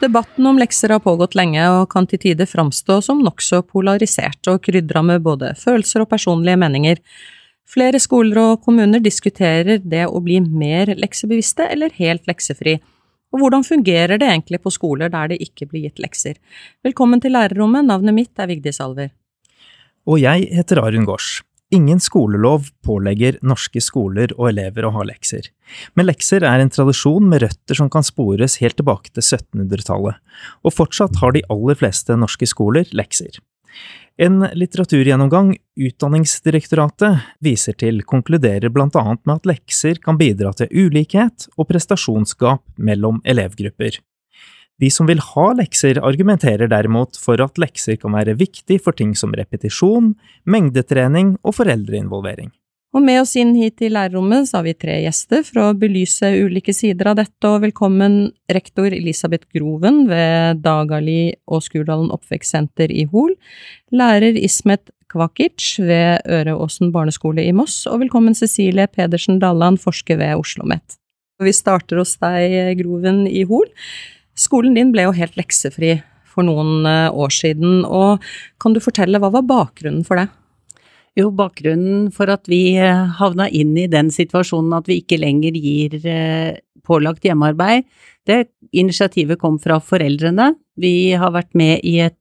Debatten om lekser har pågått lenge og kan til tider framstå som nokså polarisert og krydra med både følelser og personlige meninger. Flere skoler og kommuner diskuterer det å bli mer leksebevisste eller helt leksefri. Og hvordan fungerer det egentlig på skoler der det ikke blir gitt lekser? Velkommen til lærerrommet, navnet mitt er Vigdis Alver. Og jeg heter Arun Gaars. Ingen skolelov pålegger norske skoler og elever å ha lekser, men lekser er en tradisjon med røtter som kan spores helt tilbake til 1700-tallet, og fortsatt har de aller fleste norske skoler lekser. En litteraturgjennomgang Utdanningsdirektoratet viser til, konkluderer blant annet med at lekser kan bidra til ulikhet og prestasjonsgap mellom elevgrupper. De som vil ha lekser, argumenterer derimot for at lekser kan være viktig for ting som repetisjon, mengdetrening og foreldreinvolvering. Og med oss inn hit i lærerrommet så har vi tre gjester for å belyse ulike sider av dette, og velkommen rektor Elisabeth Groven ved Dagali og Skurdalen oppvekstsenter i Hol, lærer Ismet Kvakic ved Øreåsen barneskole i Moss, og velkommen Cecilie Pedersen Dalland, forsker ved Oslo OsloMet. Vi starter hos deg, Groven i Hol. Skolen din ble jo helt leksefri for noen eh, år siden, og kan du fortelle hva var bakgrunnen for det? Jo, bakgrunnen for at vi eh, havna inn i den situasjonen at vi ikke lenger gir eh, pålagt hjemmearbeid, det initiativet kom fra foreldrene. Vi har vært med i et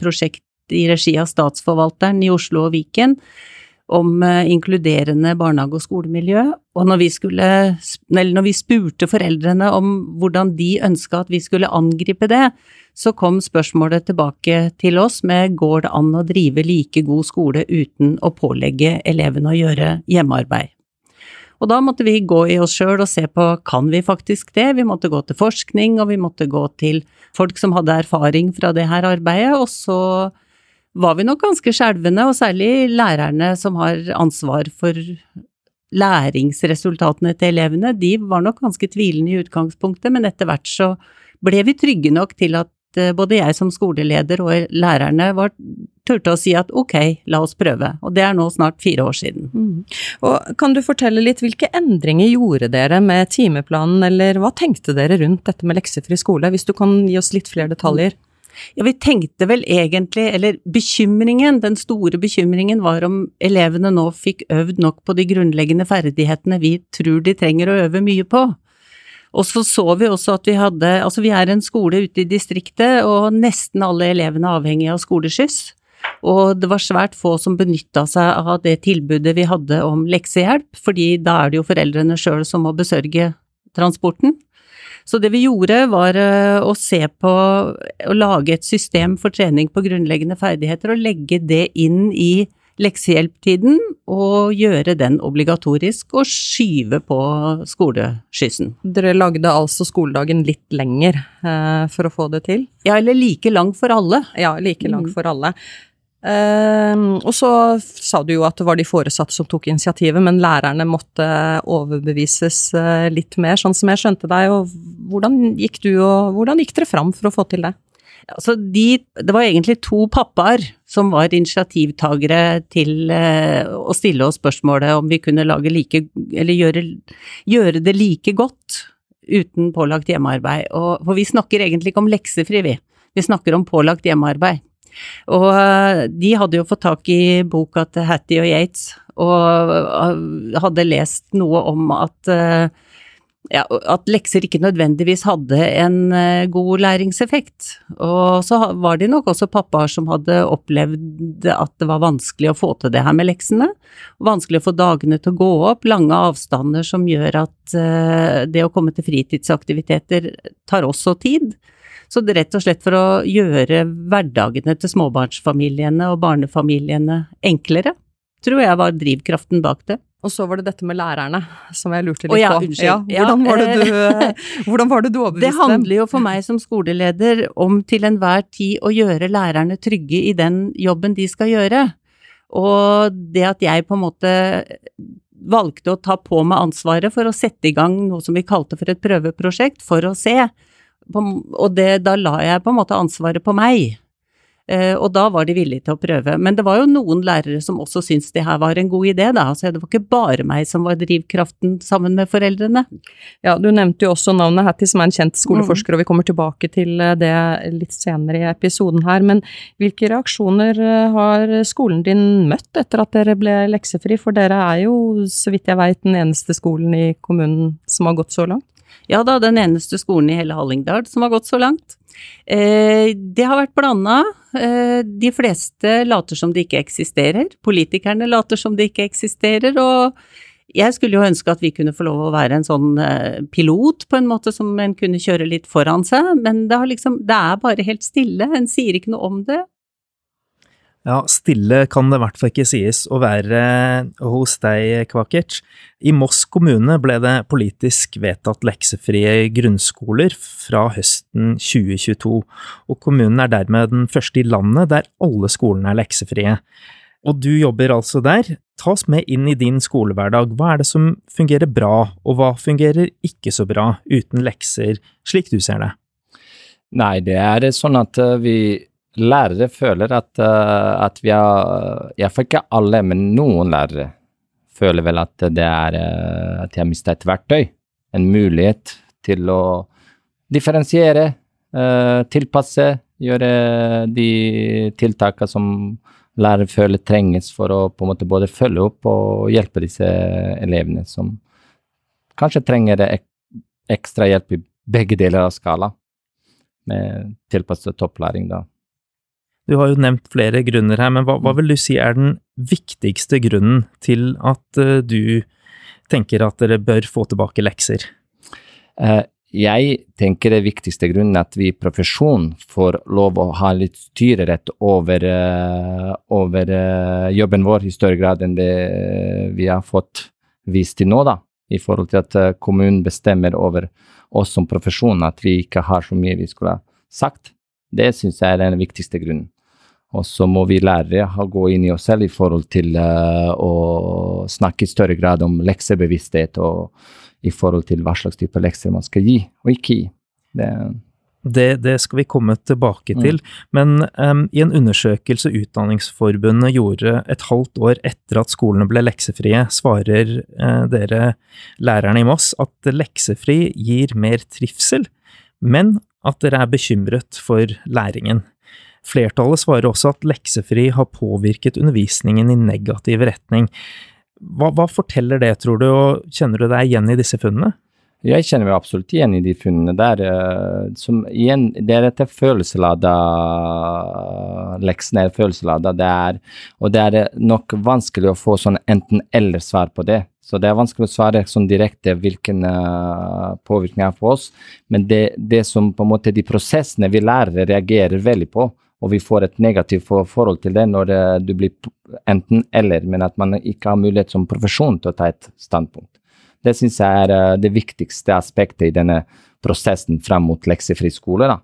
prosjekt i regi av Statsforvalteren i Oslo og Viken om eh, inkluderende barnehage- og skolemiljø. Og når vi, skulle, når vi spurte foreldrene om hvordan de ønska at vi skulle angripe det, så kom spørsmålet tilbake til oss med går det an å drive like god skole uten å pålegge elevene å gjøre hjemmearbeid. Og da måtte vi gå i oss sjøl og se på kan vi faktisk det, vi måtte gå til forskning og vi måtte gå til folk som hadde erfaring fra det her arbeidet, og så var vi nok ganske skjelvende, og særlig lærerne som har ansvar for læringsresultatene til elevene, de var nok ganske tvilende i utgangspunktet, men etter hvert så ble vi trygge nok til at eh, både jeg som skoleleder og lærerne var, turte å si at ok, la oss prøve. Og det er nå snart fire år siden. Mm. Og kan du fortelle litt, hvilke endringer gjorde dere med timeplanen, eller hva tenkte dere rundt dette med leksefri skole, hvis du kan gi oss litt flere detaljer? Ja, vi tenkte vel egentlig, eller bekymringen, den store bekymringen var om elevene nå fikk øvd nok på de grunnleggende ferdighetene vi tror de trenger å øve mye på. Og så så vi også at vi hadde, altså vi er en skole ute i distriktet, og nesten alle elevene er avhengig av skoleskyss. Og det var svært få som benytta seg av det tilbudet vi hadde om leksehjelp, fordi da er det jo foreldrene sjøl som må besørge transporten. Så det vi gjorde var eh, å se på å lage et system for trening på grunnleggende ferdigheter og legge det inn i leksehjelptiden og gjøre den obligatorisk og skyve på skoleskyssen. Dere lagde altså skoledagen litt lenger eh, for å få det til? Ja, eller like lang for alle. Ja, like lang mm. for alle. Uh, og så sa du jo at det var de foresatte som tok initiativet, men lærerne måtte overbevises uh, litt mer, sånn som jeg skjønte deg. Og hvordan gikk du og hvordan gikk dere fram for å få til det? Altså de, det var egentlig to pappaer som var initiativtagere til uh, å stille oss spørsmålet om vi kunne lage like, eller gjøre, gjøre det like godt uten pålagt hjemmearbeid. Og, for vi snakker egentlig ikke om leksefri, vi. Vi snakker om pålagt hjemmearbeid. Og eh, de hadde jo fått tak i boka til Hattie og Yates, og eh, hadde lest noe om at eh, ja, at lekser ikke nødvendigvis hadde en god læringseffekt. Og så var det nok også pappaer som hadde opplevd at det var vanskelig å få til det her med leksene. Vanskelig å få dagene til å gå opp, lange avstander som gjør at det å komme til fritidsaktiviteter tar også tid. Så det er rett og slett for å gjøre hverdagene til småbarnsfamiliene og barnefamiliene enklere, tror jeg var drivkraften bak det. Og så var det dette med lærerne, som jeg lurte litt oh, ja, på. Unnskyld. Ja, hvordan, var du, hvordan, var det du, overbeviste dem? Det handler jo for meg som skoleleder om til enhver tid å gjøre lærerne trygge i den jobben de skal gjøre. Og det at jeg på en måte valgte å ta på meg ansvaret for å sette i gang noe som vi kalte for et prøveprosjekt, for å se og det, da la jeg på en måte ansvaret på meg. Eh, og da var de villige til å prøve. Men det var jo noen lærere som også syntes det her var en god idé, da. Så det var ikke bare meg som var drivkraften sammen med foreldrene. Ja, du nevnte jo også navnet Hattie, som er en kjent skoleforsker, mm. og vi kommer tilbake til eh, det litt senere i episoden her. Men hvilke reaksjoner eh, har skolen din møtt etter at dere ble leksefri? For dere er jo, så vidt jeg veit, den eneste skolen i kommunen som har gått så langt? Ja da, den eneste skolen i hele Hallingdal som har gått så langt. Eh, det har vært blanda. Eh, de fleste later som det ikke eksisterer. Politikerne later som det ikke eksisterer. Og jeg skulle jo ønske at vi kunne få lov å være en sånn eh, pilot, på en måte, som en kunne kjøre litt foran seg, men det, liksom, det er bare helt stille. En sier ikke noe om det. Ja, stille kan det i hvert fall ikke sies å være hos deg, Kvakic. I Moss kommune ble det politisk vedtatt leksefrie grunnskoler fra høsten 2022, og kommunen er dermed den første i landet der alle skolene er leksefrie. Og du jobber altså der. Ta oss med inn i din skolehverdag. Hva er det som fungerer bra, og hva fungerer ikke så bra uten lekser, slik du ser det? Nei, det er sånn at eh, vi lærere føler at, uh, at vi har Iallfall ikke alle, men noen lærere føler vel at det er uh, at de har mista et verktøy. En mulighet til å differensiere, uh, tilpasse, gjøre de tiltakene som lærere føler trenges for å på en måte både følge opp og hjelpe disse elevene som kanskje trenger ek ekstra hjelp i begge deler av skala, med tilpasset topplæring, da. Du har jo nevnt flere grunner her, men hva, hva, vil du si er den viktigste grunnen til at uh, du tenker at dere bør få tilbake lekser? Uh, jeg tenker det viktigste grunnen er at vi i profesjon får lov å ha litt styrerett over, uh, over jobben vår i større grad enn det vi har fått vist til nå, da. I forhold til at kommunen bestemmer over oss som profesjon, at vi ikke har så mye vi skulle ha sagt. Det syns jeg er den viktigste grunnen. Og så må vi lærere gå inn i oss selv i forhold til uh, å snakke i større grad om leksebevissthet og i forhold til hva slags type lekser man skal gi og ikke gi. Det, det, det skal vi komme tilbake mm. til. Mm. Men um, i en undersøkelse Utdanningsforbundet gjorde et halvt år etter at skolene ble leksefrie, svarer uh, dere lærerne i Moss at leksefri gir mer trivsel, men at dere er bekymret for læringen. Flertallet svarer også at leksefri har påvirket undervisningen i negativ retning. Hva, hva, forteller det, tror du, og kjenner du deg igjen i disse funnene? Jeg kjenner meg absolutt igjen i de funnene der. Eh, som igjen, det er dette følelseslada leksene, følelseslada, det er, og det er nok vanskelig å få sånn enten-eller-svar på det. Så det er vanskelig å svare sånn direkte hvilken uh, påvirkning er på oss. Men det, det som på en måte de prosessene vi lærer reagerer veldig på, og vi får et negativt forhold til det når eh, du blir enten eller, men at man ikke har mulighet som profesjon til å ta et standpunkt. Det syns jeg er eh, det viktigste aspektet i denne prosessen frem mot leksefri skole. Da.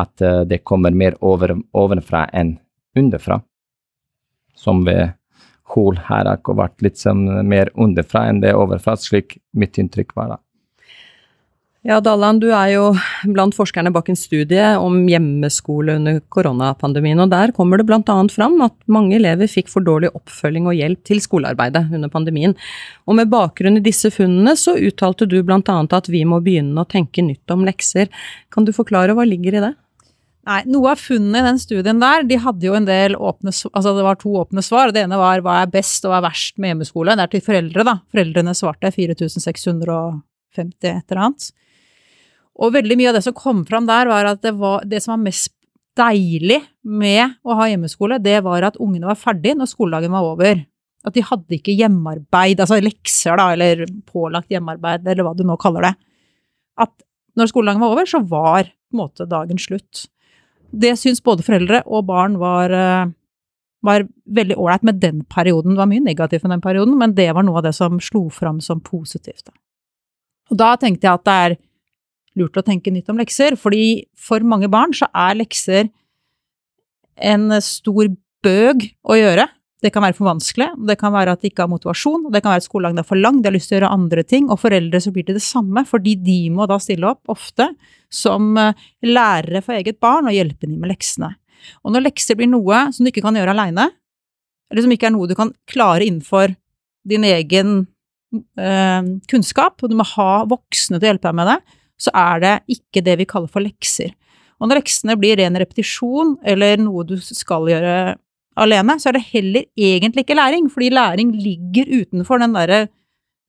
At eh, det kommer mer over, ovenfra enn underfra. Som ved Hol her har vært litt mer underfra enn det overfra, slik mitt inntrykk var. da. Ja, Dalland, du er jo blant forskerne bak en studie om hjemmeskole under koronapandemien, og der kommer det bl.a. fram at mange elever fikk for dårlig oppfølging og hjelp til skolearbeidet under pandemien. Og med bakgrunn i disse funnene så uttalte du bl.a. at vi må begynne å tenke nytt om lekser. Kan du forklare hva ligger i det? Nei, Noe av funnene i den studien der, de hadde jo en del åpne altså det var to åpne svar. Det ene var hva er best og hva er verst med hjemmeskole. Det er til foreldre, da. Foreldrene svarte 4650 et eller annet. Og veldig mye av det som kom fram der, var at det, var, det som var mest deilig med å ha hjemmeskole, det var at ungene var ferdig når skoledagen var over. At de hadde ikke hjemmearbeid, altså lekser, da, eller pålagt hjemmearbeid, eller hva du nå kaller det. At når skoledagen var over, så var på en måte dagen slutt. Det syns både foreldre og barn var, eh, var veldig ålreit med den perioden. Det var mye negativt med den perioden, men det var noe av det som slo fram som positivt. Og da tenkte jeg at det er lurt å tenke nytt om lekser, fordi for mange barn så er lekser en stor bøg å gjøre. Det kan være for vanskelig, det kan være at de ikke har motivasjon, det kan være at skoledagen er for lang, de har lyst til å gjøre andre ting, og foreldre så blir det det samme, fordi de må da stille opp, ofte, som eh, lærere for eget barn og hjelpe dem med leksene. Og når lekser blir noe som du ikke kan gjøre aleine, eller som ikke er noe du kan klare innenfor din egen øh, kunnskap, og du må ha voksne til å hjelpe deg med det, så er det ikke det vi kaller for lekser. Og når leksene blir ren repetisjon, eller noe du skal gjøre alene, så er det heller egentlig ikke læring, fordi læring ligger utenfor den derre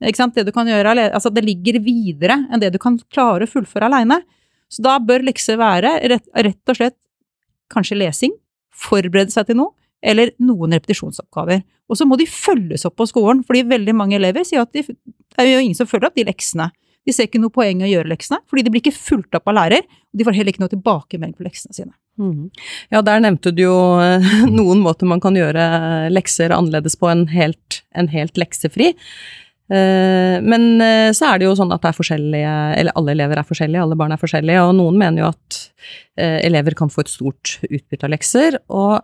ikke sant, det du kan gjøre alene, altså det ligger videre enn det du kan klare å fullføre aleine. Så da bør lekser være rett, rett og slett kanskje lesing, forberede seg til noe, eller noen repetisjonsoppgaver. Og så må de følges opp på skolen, fordi veldig mange elever sier at de, det er jo ingen som følger opp de leksene. De ser ikke noe poeng i å gjøre leksene, fordi de blir ikke fulgt opp av lærer, og de får heller ikke noe tilbakemelding på leksene sine. Mm. Ja, der nevnte du jo eh, noen måter man kan gjøre lekser annerledes på enn helt, en helt leksefri. Eh, men eh, så er det jo sånn at det er forskjellige, eller alle elever er forskjellige, alle barn er forskjellige, og noen mener jo at elever kan få et stort utbytte av lekser. og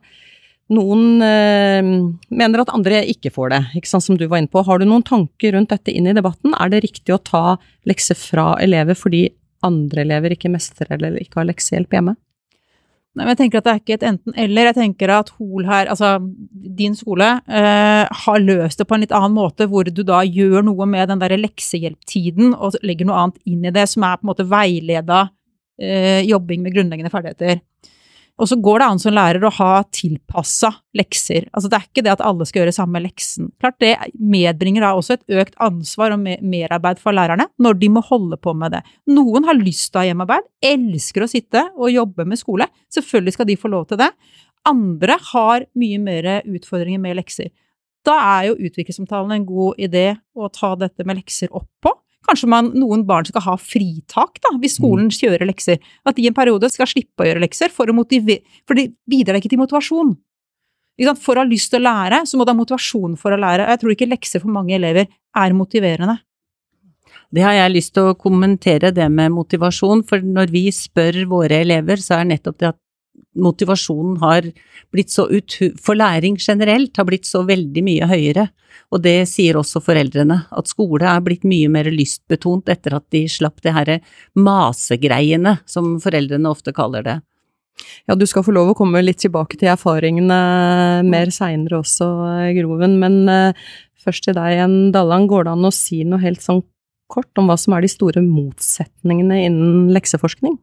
noen øh, mener at andre ikke får det, ikke sant, som du var inne på. Har du noen tanker rundt dette inn i debatten? Er det riktig å ta lekser fra elever fordi andre elever ikke mestrer eller ikke har leksehjelp hjemme? Nei, men jeg tenker at det er ikke et enten-eller. Jeg tenker at Hol her, altså din skole, øh, har løst det på en litt annen måte, hvor du da gjør noe med den leksehjelptiden og legger noe annet inn i det, som er på en måte veileda øh, jobbing med grunnleggende ferdigheter. Og så går det an som lærer å ha tilpassa lekser. Altså det er ikke det at alle skal gjøre samme leksen. Klart det medbringer da også et økt ansvar og merarbeid for lærerne når de må holde på med det. Noen har lyst til å ha hjemmearbeid, elsker å sitte og jobbe med skole. Selvfølgelig skal de få lov til det. Andre har mye mer utfordringer med lekser. Da er jo utviklingssamtalen en god idé å ta dette med lekser opp på. Kanskje man, noen barn skal ha fritak da, hvis skolen mm. kjører lekser. At de en periode skal slippe å gjøre lekser, for, å for det bidrar ikke til motivasjon. For å ha lyst til å lære, så må du ha motivasjon for å lære. Jeg tror ikke lekser for mange elever er motiverende. Det har jeg lyst til å kommentere, det med motivasjon. For når vi spør våre elever, så er nettopp det at motivasjonen har blitt så ut for læring generelt har blitt så veldig mye høyere. Og det sier også foreldrene, at skole er blitt mye mer lystbetont etter at de slapp det herre masegreiene, som foreldrene ofte kaller det. Ja, du skal få lov å komme litt tilbake til erfaringene mer seinere også, Groven, men uh, først til deg igjen, Dalland. Går det an å si noe helt sånn kort om hva som er de store motsetningene innen lekseforskning?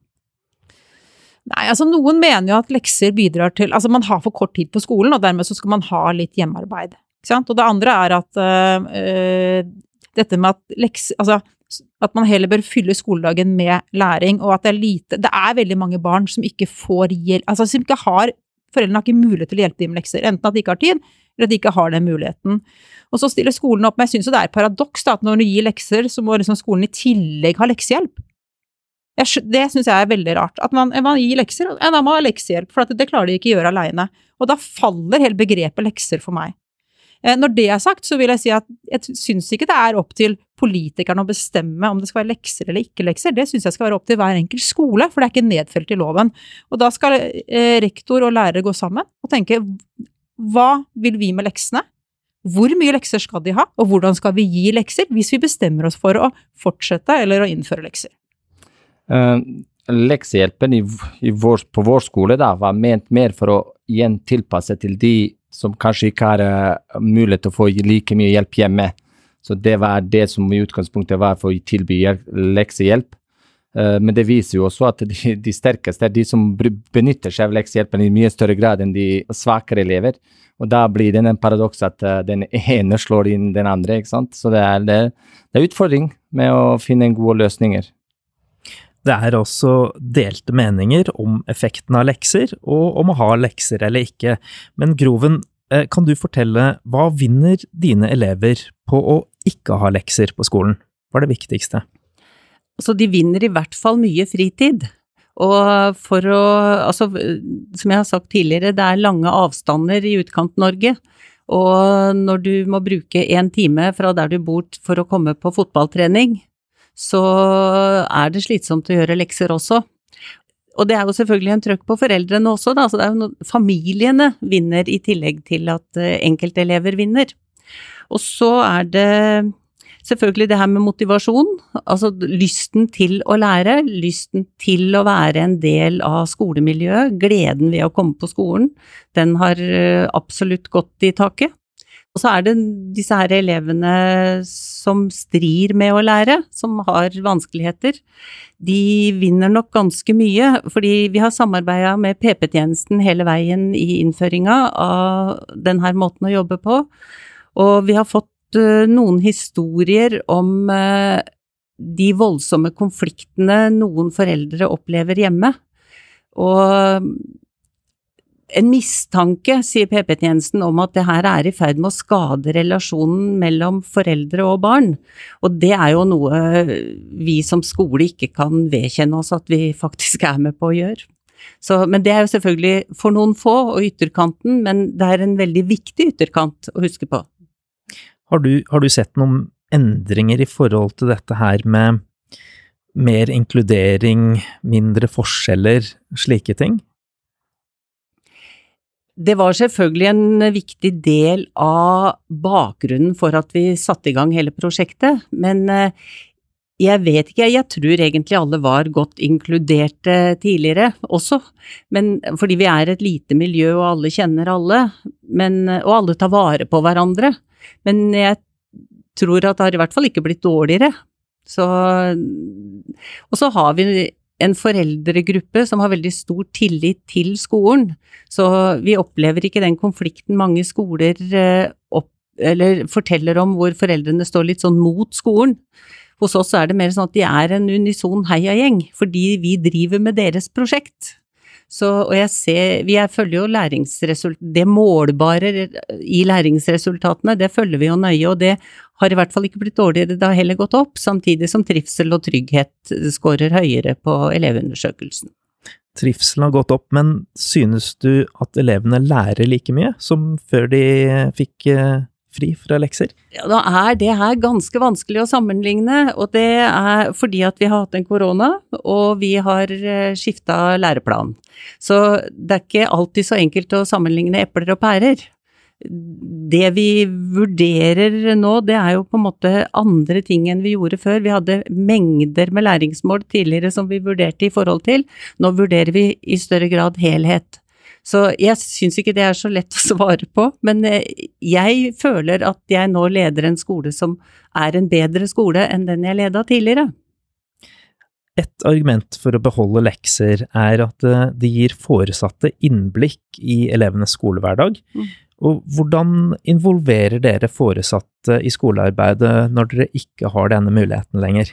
Nei, altså noen mener jo at lekser bidrar til Altså man har for kort tid på skolen, og dermed så skal man ha litt hjemmearbeid. Og det andre er at øh, dette med at lekser Altså at man heller bør fylle skoledagen med læring, og at det er lite Det er veldig mange barn som ikke får hjelp Altså som ikke har Foreldrene har ikke mulighet til å hjelpe dem med lekser. Enten at de ikke har tid, eller at de ikke har den muligheten. Og så stiller skolen opp, men jeg syns det er et paradoks at når du gir lekser, så må liksom skolen i tillegg ha leksehjelp. Jeg, det syns jeg er veldig rart. At man, man gir lekser, ja, da må ha leksehjelp, for det klarer de ikke å gjøre aleine. Og da faller hele begrepet lekser for meg. Eh, når det er sagt, så vil jeg si at jeg syns ikke det er opp til politikerne å bestemme om det skal være lekser eller ikke lekser. Det syns jeg skal være opp til hver enkelt skole, for det er ikke nedfelt i loven. Og da skal eh, rektor og lærere gå sammen og tenke hva vil vi med leksene? Hvor mye lekser skal de ha, og hvordan skal vi gi lekser hvis vi bestemmer oss for å fortsette eller å innføre lekser? Uh, leksehjelpen i, i vår, på vår skole da, var ment mer for å igjen tilpasse til de som kanskje ikke har uh, mulighet til å få like mye hjelp hjemme. Så det var det som i utgangspunktet var for å tilby leksehjelp. Uh, men det viser jo også at de, de, sterkeste er de som benytter seg av leksehjelpen i mye større grad enn de svakere elever. Og da blir det en paradoks at uh, den ene slår inn den andre. ikke sant? Så det er, det, det er utfordring med å finne gode løsninger. Det er også delte meninger om effekten av lekser, og om å ha lekser eller ikke. Men Groven, eh, kan du fortelle hva vinner dine elever på å ikke ha lekser på skolen? Hva er det viktigste? Altså, de vinner i hvert fall mye fritid. Og for å Altså, som jeg har sagt tidligere, det er lange avstander i Utkant-Norge. Og når du må bruke én time fra der du bor for å komme på fotballtrening, så er det slitsomt å gjøre lekser også. Og det er jo selvfølgelig en trøkk på foreldrene også, da. Så det er jo noe, familiene vinner i tillegg til at eh, enkeltelever vinner. Og så er det selvfølgelig det her med motivasjon, altså lysten til å lære, lysten til å være en del av skolemiljøet, gleden ved å komme på skolen, den har eh, absolutt gått i taket. Og så er det disse her elevene som strir med å lære, som har vanskeligheter. De vinner nok ganske mye, fordi vi har samarbeida med PP-tjenesten hele veien i innføringa av denne måten å jobbe på. Og vi har fått uh, noen historier om uh, de voldsomme konfliktene noen foreldre opplever hjemme. Og en mistanke, sier PP-tjenesten, om at det her er i ferd med å skade relasjonen mellom foreldre og barn. Og det er jo noe vi som skole ikke kan vedkjenne oss at vi faktisk er med på å gjøre. Så, men det er jo selvfølgelig for noen få og ytterkanten, men det er en veldig viktig ytterkant å huske på. Har du, har du sett noen endringer i forhold til dette her med mer inkludering, mindre forskjeller, slike ting? Det var selvfølgelig en viktig del av bakgrunnen for at vi satte i gang hele prosjektet, men eh, jeg vet ikke, jeg tror egentlig alle var godt inkludert tidligere også, men fordi vi er et lite miljø og alle kjenner alle, men, og alle tar vare på hverandre. Men jeg tror at det har i hvert fall ikke blitt dårligere. Så, og så har vi en foreldregruppe som har veldig stor tillit til skolen. Så vi opplever ikke den konflikten mange skoler eh, opp, forteller om hvor foreldrene står litt sånn mot skolen. Hos oss er det mer sånn at de er en unison heiagjeng, fordi vi driver med deres prosjekt. Så, og jeg ser, vi følger jo. Det målbare i læringsresultatene, det følger vi jo nøye, og det har i hvert fall ikke blitt dårligere, det har heller gått opp, samtidig som trivsel og trygghet skårer høyere på elevundersøkelsen. Trivselen har gått opp, men synes du at elevene lærer like mye som før de fikk eh, fri fra lekser? Ja, Da er det her ganske vanskelig å sammenligne, og det er fordi at vi har hatt en korona, og vi har eh, skifta læreplan. Så det er ikke alltid så enkelt å sammenligne epler og pærer. Det vi vurderer nå, det er jo på en måte andre ting enn vi gjorde før. Vi hadde mengder med læringsmål tidligere som vi vurderte i forhold til. Nå vurderer vi i større grad helhet. Så jeg syns ikke det er så lett å svare på, men eh, jeg føler at jeg nå leder en skole som er en bedre skole enn den jeg leda tidligere. Et argument for å beholde lekser er at eh, det gir foresatte innblikk i elevenes skolehverdag. Mm. Og hvordan involverer dere foresatte i skolearbeidet når dere ikke har denne muligheten lenger?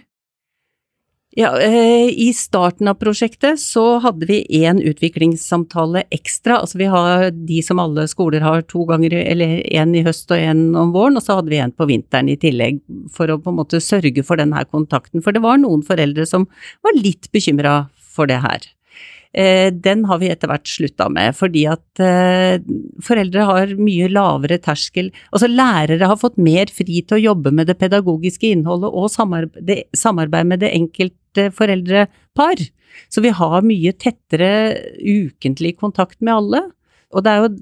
Ja, eh, I starten av prosjektet så hadde vi én utviklingssamtale ekstra. Altså vi har de som alle skoler har to ganger, eller én i høst og én om våren, og så hadde vi en på vinteren i tillegg for å på en måte sørge for denne kontakten. For det var noen foreldre som var litt bekymra for det her. Eh, den har vi etter hvert slutta med, fordi at eh, foreldre har mye lavere terskel. Altså lærere har fått mer fri til å jobbe med det pedagogiske innholdet og samarbeid med det enkelte foreldrepar. Så vi har mye tettere ukentlig kontakt med alle. Og det er jo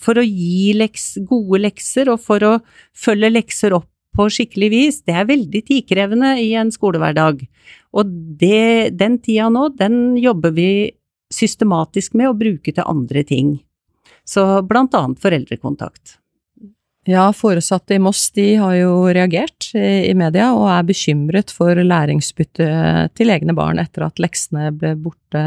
for å gi leks, gode lekser og for å følge lekser opp på skikkelig vis, det er veldig tidkrevende i en skolehverdag. Og det, den tida nå, den jobber vi systematisk med å bruke til andre ting. Så blant annet foreldrekontakt. Ja, foresatte i Moss de har jo reagert i media og er bekymret for læringsbytte til egne barn etter at leksene ble borte.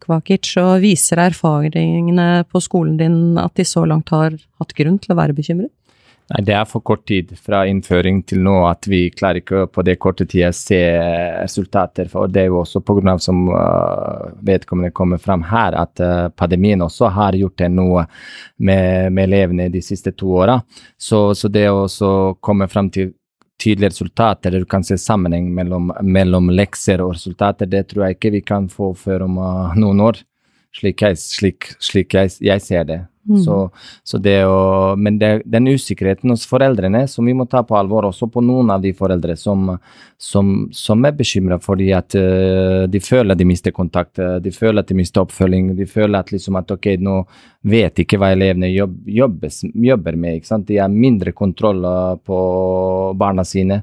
Kvakic, og viser erfaringene på skolen din at de så langt har hatt grunn til å være bekymret? Nei, Det er for kort tid fra innføring til nå at vi klarer ikke på det korte tida se resultater. For det er jo også pga. som uh, vedkommende kommer fram her, at uh, pandemien også har gjort noe med, med elevene de siste to åra. Så, så, det å komme fram til tydelige resultater, du kan se sammenheng mellom, mellom lekser og resultater, det tror jeg ikke vi kan få før om uh, noen år, slik jeg, slik, slik jeg, jeg ser det. Mm. Så, så, det å, men det, den usikkerheten hos foreldrene som vi må ta på alvor, også på noen av de foreldre som, som, som er bekymra fordi at uh, de føler de mister kontakt, uh, de føler at de mister oppfølging, de føler at, liksom at ok, nå vet ikke hva elevene jobb, jobbes, jobber med. ikke sant? De har mindre kontroll på barna sine.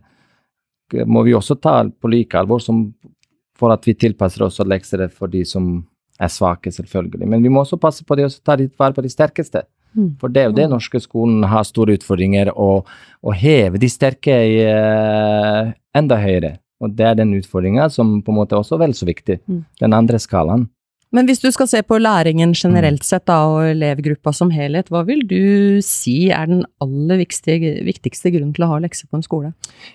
må vi også ta på like alvor som for at vi tilpasser også lekser for de som er svake, selvfølgelig. Men vi må også passe på det å ta litt vare på de sterkeste. Mm. For det er jo det norske skolen har store utfordringer, å, heve de sterke i, uh, enda høyere. Og det er den utfordringa som på en måte også er vel så viktig. Mm. Den andre skalaen. Men hvis du skal se på læringen generelt sett da, og elevgruppa som helhet, hva vil du si er den aller viktigste, viktigste grunnen til å ha lekser på en skole?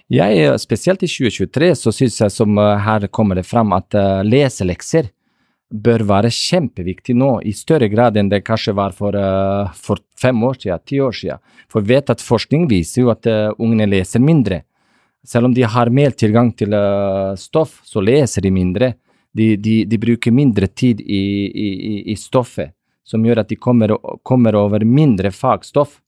Jeg, eh, spesielt i 2023 så syns jeg som eh, her kommer det fram at uh, leselekser bør være kjempeviktig nå, i større grad enn det kanskje var for, uh, for fem år siden, ti år siden. For vi vet at forskning viser jo at uh, ungene leser mindre. Selv om de har mer tilgang til stoff, så leser de mindre de, de, de bruker mindre tid i, i, i, stoffet, som gjør at de kommer, kommer, over mindre fagstoff.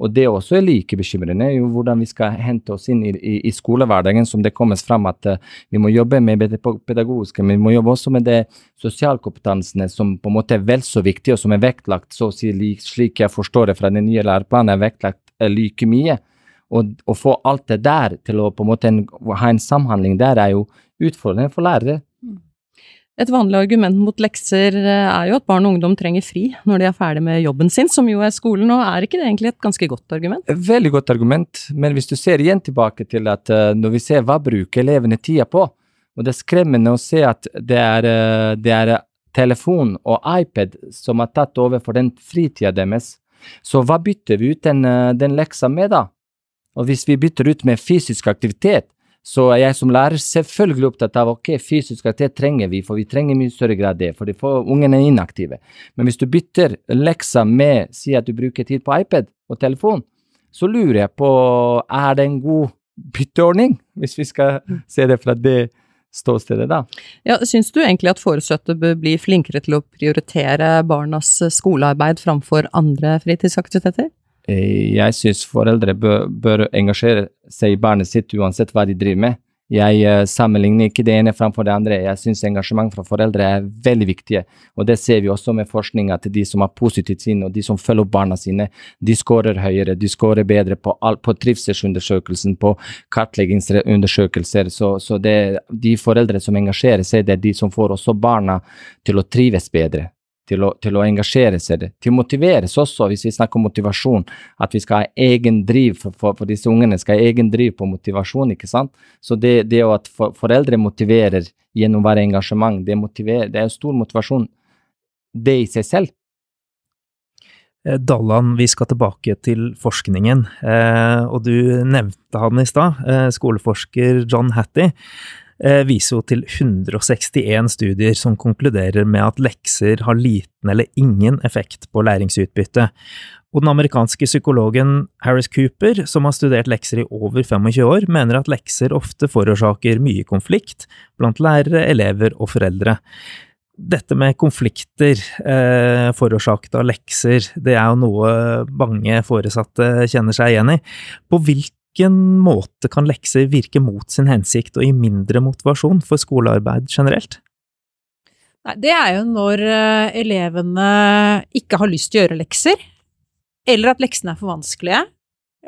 Og det også er like bekymrende, jo hvordan vi skal hente oss inn i, i, i skolehverdagen, som det kommer fram at uh, vi må jobbe med det pedagogiske, men vi må jobbe også med det sosialkompetansene som på en måte er vel så viktige, og som er vektlagt, så å si slik jeg forstår det fra den nye læreplanen, er vektlagt uh, like mye. Og å få alt det der til å på en måte en, ha en samhandling der, er jo utfordrende for lærere. Et vanlig argument mot lekser eh, er jo at barn og ungdom trenger fri når de er ferdig med jobben sin, som jo er skolen, og er ikke det egentlig et ganske godt argument? Veldig godt argument, men hvis du ser igjen tilbake til at uh, når vi ser hva bruker elevene tida på, og det er skremmende å se at det er, det er telefon og iPad som har tatt over for den fritida deres, så hva bytter vi ut den, den leksa med, da? Og hvis vi bytter ut med fysisk aktivitet, så er jeg som lærer selvfølgelig opptatt av ok, fysisk aktivitet trenger vi, for vi trenger mye større grad det, for ungene inaktive. Men hvis du bytter leksa med, si at du bruker tid på iPad og telefon, så lurer jeg på, er det en god bytteordning, hvis vi skal se det fra det ståstedet, da. Ja, Syns du egentlig at foresatte bør bli flinkere til å prioritere barnas skolearbeid framfor andre fritidsaktiviteter? Eh, jeg syns foreldre bør, bør, engasjere seg i barnet sitt uansett hva de driver med. Jeg uh, sammenligner ikke det ene framfor det andre. Jeg syns engasjement fra foreldre er veldig viktig. Og det ser vi også med forskning, at de som har positivt sinn, og de som følger opp barna sine, de skårer høyere. De skårer bedre på, på trivselsundersøkelsen, på kartleggingsundersøkelser. Så, så det, de foreldre som engasjerer seg, det er de som får også barna til å trives bedre til å, til å, engasjere seg, til å motiveres også, hvis vi snakker om motivasjon, at vi skal ha egen driv for, for, for disse ungene, skal ha egen driv på motivasjon, ikke sant. Så det, det at for, foreldre motiverer gjennom hver engasjement, det, motiverer, det er stor motivasjon, det i seg selv. Eh, Dalland, vi skal tilbake til forskningen, eh, og du nevnte han i stad, eh, skoleforsker John Hattie. Eh, viser jo til 161 studier som konkluderer med at lekser har liten eller ingen effekt på læringsutbytte. Og den amerikanske psykologen Harris Cooper, som har studert lekser i over 25 år, mener at lekser ofte forårsaker mye konflikt blant lærere, elever og foreldre. Dette med konflikter eh, forårsaket av lekser, det er jo noe mange foresatte kjenner seg igjen i. På hvilken hvilken måte kan lekser virke mot sin hensikt og gi mindre motivasjon for skolearbeid generelt? Nei, det er jo når eh, elevene ikke har lyst til å gjøre lekser, eller at leksene er for vanskelige,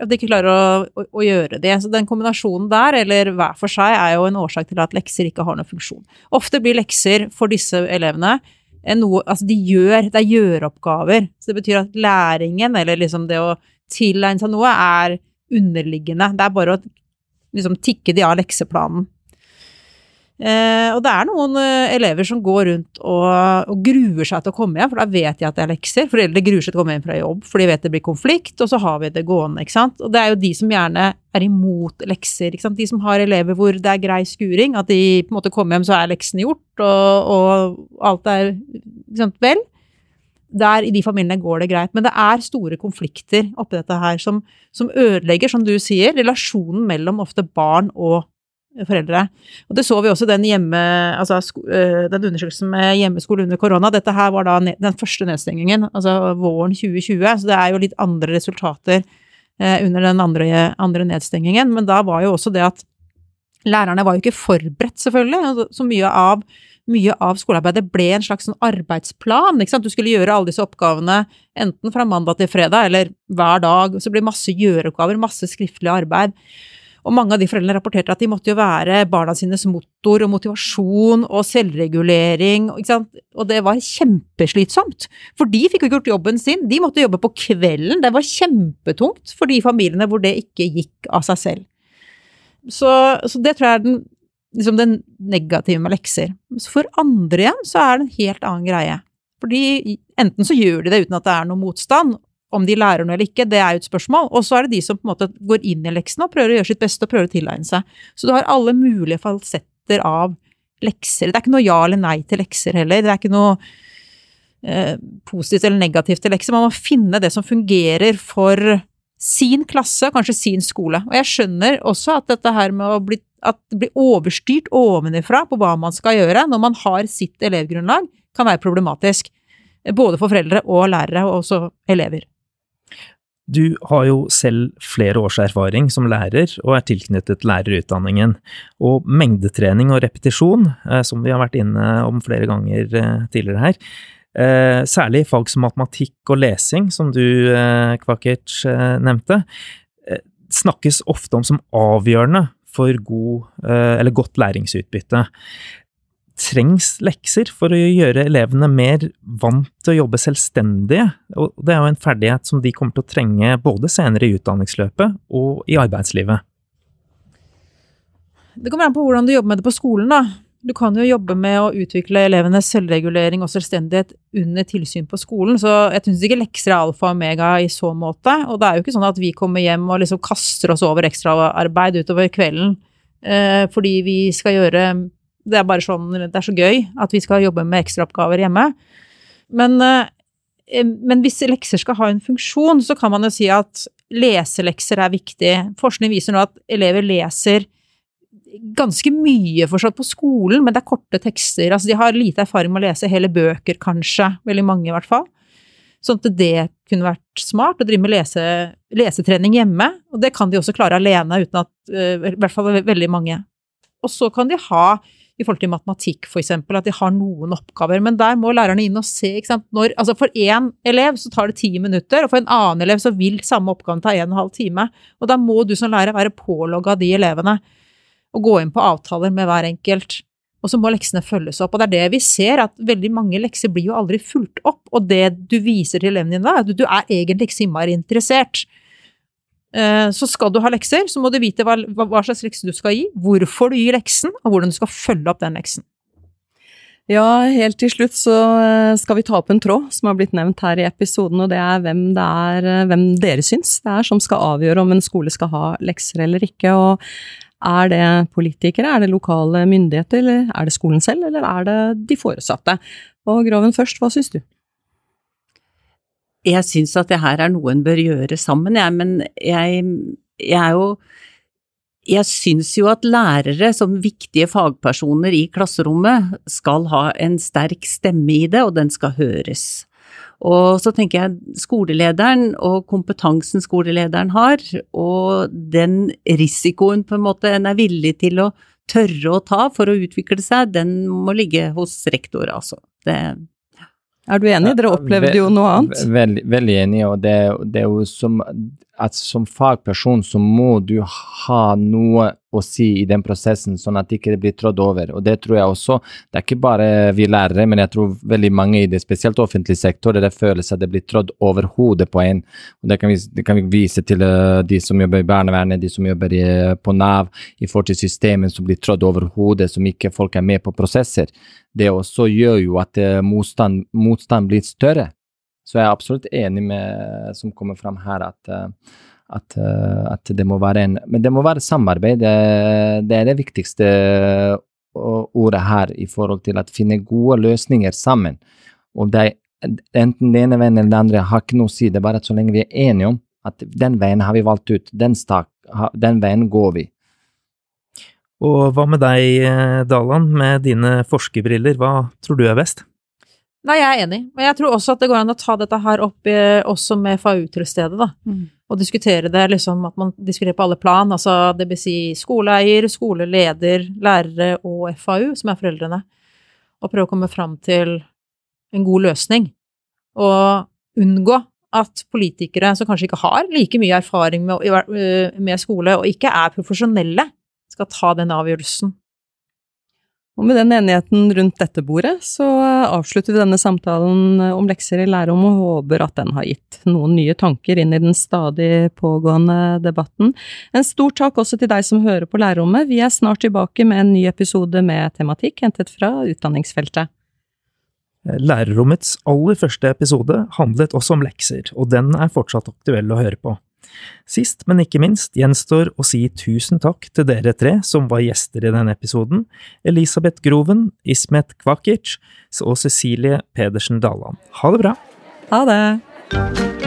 at de ikke klarer å, å, å, gjøre det. Så den kombinasjonen der, eller hver for seg, er jo en årsak til at lekser ikke har noen funksjon. Ofte blir lekser for disse elevene noe Altså, de gjør Det er gjøreoppgaver. Så det betyr at læringen, eller liksom det å tilegne seg noe, er underliggende. Det er bare å liksom tikke de av lekseplanen. Eh, og det er noen eh, elever som går rundt og, og, gruer seg til å komme hjem, for da vet de at det er lekser. Foreldre gruer seg til å komme hjem fra jobb, for de vet det blir konflikt, og så har vi det gående, ikke sant. Og det er jo de som gjerne er imot lekser, ikke sant. De som har elever hvor det er grei skuring, at de på en måte kommer hjem, så er leksene gjort, og, og alt er ikke sant, vel der i de familiene går det greit. Men det er store konflikter oppi dette her som, som, ødelegger, som du sier, relasjonen mellom ofte barn og foreldre. Og det så vi også den altså øh, den undersøkelsen med hjemmeskole under korona. Dette her var da den første nedstengingen, altså våren 2020, så det er jo litt andre resultater eh, under den andre, andre nedstengingen. Men da var jo også det at lærerne var jo ikke forberedt, selvfølgelig. Altså, så mye av mye av skolearbeidet ble en slags sånn arbeidsplan. ikke sant? Du skulle gjøre alle disse oppgavene enten fra mandag til fredag eller hver dag. Så det ble masse gjøreoppgaver, masse skriftlig arbeid. Og mange av de foreldrene rapporterte at de måtte jo være barna sines motor og motivasjon og selvregulering, ikke sant. Og det var kjempeslitsomt. For de fikk jo ikke gjort jobben sin, de måtte jobbe på kvelden. Det var kjempetungt for de familiene hvor det ikke gikk av seg selv. Så, så det tror jeg er den, liksom det negative med lekser. Så for andre igjen så er det en helt annen greie. Fordi enten så gjør de det uten at det er noe motstand, om de lærer noe eller ikke, det er jo et spørsmål. Og så er det de som på en måte går inn i leksene og prøver å gjøre sitt beste og prøver å tilegne seg. Så du har alle mulige falsetter av lekser. Det er ikke noe ja eller nei til lekser heller. Det er ikke noe eh, positivt eller negativt til lekser. Man må finne det som fungerer for sin klasse, kanskje sin skole. Og jeg skjønner også at dette her med å bli, at det blir overstyrt ovenifra på hva man skal gjøre når man har sitt elevgrunnlag, kan være problematisk. Både for foreldre og lærere, og også elever. Du har jo selv flere års erfaring som lærer og er tilknyttet lærerutdanningen. Og mengdetrening og repetisjon, eh, som vi har vært inne om flere ganger eh, tidligere her, eh, særlig i fag som matematikk og lesing, som du, Kvakic, nevnte, snakkes ofte om som avgjørende for god, eller godt læringsutbytte trengs lekser for å gjøre elevene mer vant til å jobbe selvstendige, og det er jo en ferdighet som de kommer til å trenge både senere i utdanningsløpet og i arbeidslivet. Det kommer an på hvordan du jobber med det på skolen, da. Du kan jo jobbe med å utvikle elevenes selvregulering og selvstendighet under tilsyn på skolen, så jeg syns ikke lekser er alfa og omega i så måte. Og det er jo ikke sånn at vi kommer hjem og liksom kaster oss over ekstraarbeid utover kvelden eh, fordi vi skal gjøre det er bare sånn, det er så gøy at vi skal jobbe med ekstraoppgaver hjemme. Men, eh, men hvis lekser skal ha en funksjon, så kan man jo si at leselekser er viktig. Forskning viser nå at elever leser ganske mye fortsatt på skolen, men det er korte tekster. Altså de har lite erfaring med å lese hele bøker, kanskje. Veldig mange, i hvert fall. Sånn at det kunne vært smart å drive med lese, lesetrening hjemme. Og det kan de også klare alene, uten at uh, I hvert fall veldig mange. Og så kan de ha i forhold til matematikk, eksempel, at de har noen oppgaver. Men der må lærerne inn og se. Når, altså For én elev så tar det ti minutter, og for en annen elev så vil samme oppgaven ta en og en halv time. Og da må du som lærer være pålogga de elevene, og gå inn på avtaler med hver enkelt. Og så må leksene følges opp. Og det er det vi ser, at veldig mange lekser blir jo aldri fulgt opp. Og det du viser til elevene dine er at du er egentlig ikke så innmari interessert. Eh, så skal du ha lekser, så må du vite hva, hva slags lekser du skal gi, hvorfor du gir leksen, og hvordan du skal følge opp den leksen. Ja, helt til slutt så eh, skal vi ta opp en tråd som har blitt nevnt her i episoden, og det er hvem, det er, eh, hvem dere syns det er som skal avgjøre om en skole skal ha lekser eller ikke. og er det politikere, er det lokale myndigheter, eller er det skolen selv, eller er det de foresatte? Og Groven først, hva syns du? jeg syns at det her er noe en bør gjøre sammen, jeg, men jeg, jeg er jo jeg syns jo at lærere som viktige fagpersoner i klasserommet skal ha en sterk stemme i det, og den skal høres. Og så tenker jeg skolelederen og kompetansen skolelederen har, og den risikoen på en måte en er villig til å tørre å ta for å utvikle seg, den må ligge hos rektor, altså. Det, er du enig? Dere opplevde jo noe annet. Veldig, veldig enig, og det, det er jo som at som fagperson så må du ha noe å si i den prosessen, sånn at det ikke blir trådd over. Og det tror jeg også. Det er ikke bare vi lærere, men jeg tror veldig mange i det, spesielt offentlig sektor, der det føles at det blir trådd over hodet på en. Og det kan vi, det kan vi vise til uh, de som jobber i barnevernet, de som jobber i, på Nav, i forhold til systemet som blir trådd over hodet, som ikke folk er med på prosesser. Det også gjør jo at uh, motstand, motstand blir større. Så jeg er absolutt enig med som kommer fram her, at, eh, at, eh, at, det må være en Men det må være samarbeid. Det, det, er det viktigste eh, ordet her i forhold til å finne gode løsninger sammen. Og det, enten den ene veien eller den andre har ikke noe å si, det er bare at så lenge vi er enige om at den veien har vi valgt ut, den, stak, den veien går vi. Og hva med deg, Dalan, med dine forskerbriller, hva tror du er best? Nei, jeg er enig, men jeg tror også at det går an å ta dette her opp i, også med FAU til stedet, da. Mm. Og diskutere det liksom at man diskuterer på alle plan, altså det vil si skoleeier, skoleleder, lærere og FAU, som er foreldrene. Og prøve å komme fram til en god løsning. Og unngå at politikere som kanskje ikke har like mye erfaring med, øh, med skole, og ikke er profesjonelle, skal ta den avgjørelsen. Og med den enigheten rundt dette bordet, så avslutter vi denne samtalen om lekser i lærerom og håper at den har gitt noen nye tanker inn i den stadig pågående debatten. En stor takk også til deg som hører på lærerrommet. Vi er snart tilbake med en ny episode med tematikk hentet fra utdanningsfeltet. Lærerrommets aller første episode handlet også om lekser, og den er fortsatt aktuell å høre på. Sist, men ikke minst, gjenstår å si tusen takk til dere tre som var gjester i denne episoden, Elisabeth Groven, Ismet Kvakic og Cecilie Pedersen Daland. Ha det bra! Ha det!